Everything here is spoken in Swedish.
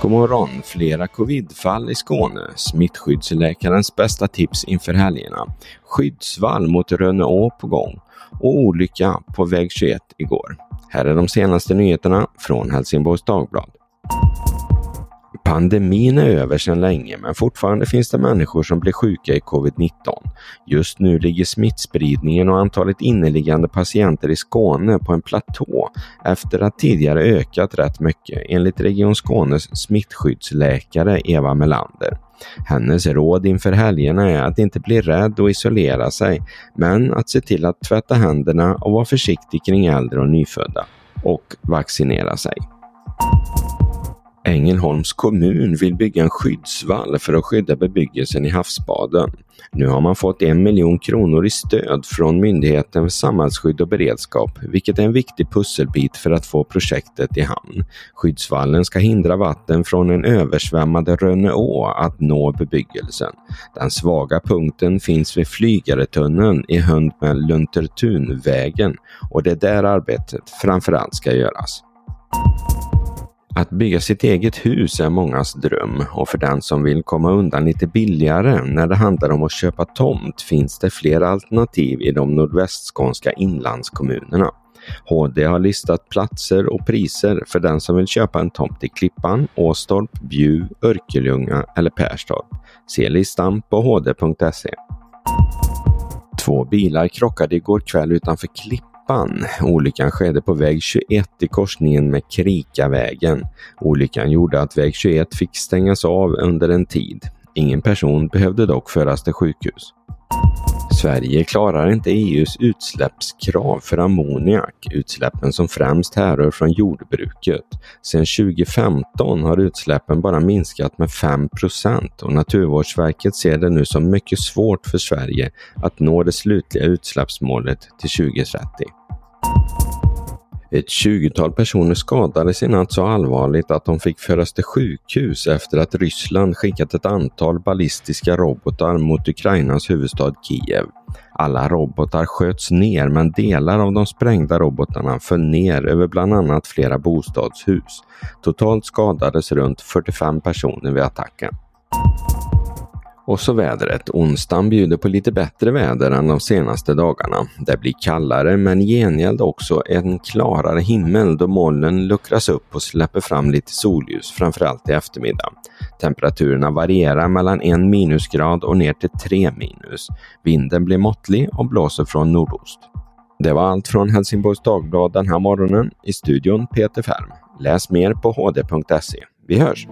god morgon! Flera covidfall i Skåne. Smittskyddsläkarens bästa tips inför helgerna. Skyddsvall mot Rönneå på gång. Och olycka på väg 21 igår. Här är de senaste nyheterna från Helsingborgs Dagblad. Pandemin är över sedan länge men fortfarande finns det människor som blir sjuka i covid-19. Just nu ligger smittspridningen och antalet inneliggande patienter i Skåne på en platå efter att tidigare ökat rätt mycket enligt Region Skånes smittskyddsläkare Eva Melander. Hennes råd inför helgerna är att inte bli rädd och isolera sig, men att se till att tvätta händerna och vara försiktig kring äldre och nyfödda och vaccinera sig. Ängelholms kommun vill bygga en skyddsvall för att skydda bebyggelsen i havsbaden. Nu har man fått en miljon kronor i stöd från Myndigheten för samhällsskydd och beredskap, vilket är en viktig pusselbit för att få projektet i hamn. Skyddsvallen ska hindra vatten från en översvämmad Rönneå att nå bebyggelsen. Den svaga punkten finns vid Flygaretunneln i hönd med Luntertunvägen och det är där arbetet framförallt ska göras. Att bygga sitt eget hus är mångas dröm och för den som vill komma undan lite billigare när det handlar om att köpa tomt finns det flera alternativ i de nordvästskånska inlandskommunerna. HD har listat platser och priser för den som vill köpa en tomt i Klippan, Åstorp, Bjuv, Örkelljunga eller Perstorp. Se listan på hd.se. Två bilar krockade igår kväll utanför Klippan Klippan. Olyckan skedde på väg 21 i korsningen med Krikavägen. Olyckan gjorde att väg 21 fick stängas av under en tid. Ingen person behövde dock föras till sjukhus. Sverige klarar inte EUs utsläppskrav för ammoniak, utsläppen som främst härrör från jordbruket. Sedan 2015 har utsläppen bara minskat med 5 och Naturvårdsverket ser det nu som mycket svårt för Sverige att nå det slutliga utsläppsmålet till 2030. Ett tjugotal personer skadades i natt så allvarligt att de fick föras till sjukhus efter att Ryssland skickat ett antal ballistiska robotar mot Ukrainas huvudstad Kiev. Alla robotar sköts ner men delar av de sprängda robotarna föll ner över bland annat flera bostadshus. Totalt skadades runt 45 personer vid attacken. Och så vädret. Onsdagen bjuder på lite bättre väder än de senaste dagarna. Det blir kallare men i gengäld också en klarare himmel då molnen luckras upp och släpper fram lite solljus, framförallt i eftermiddag. Temperaturerna varierar mellan en minusgrad och ner till tre minus. Vinden blir måttlig och blåser från nordost. Det var allt från Helsingborgs Dagblad den här morgonen. I studion Peter Färm. Läs mer på hd.se. Vi hörs!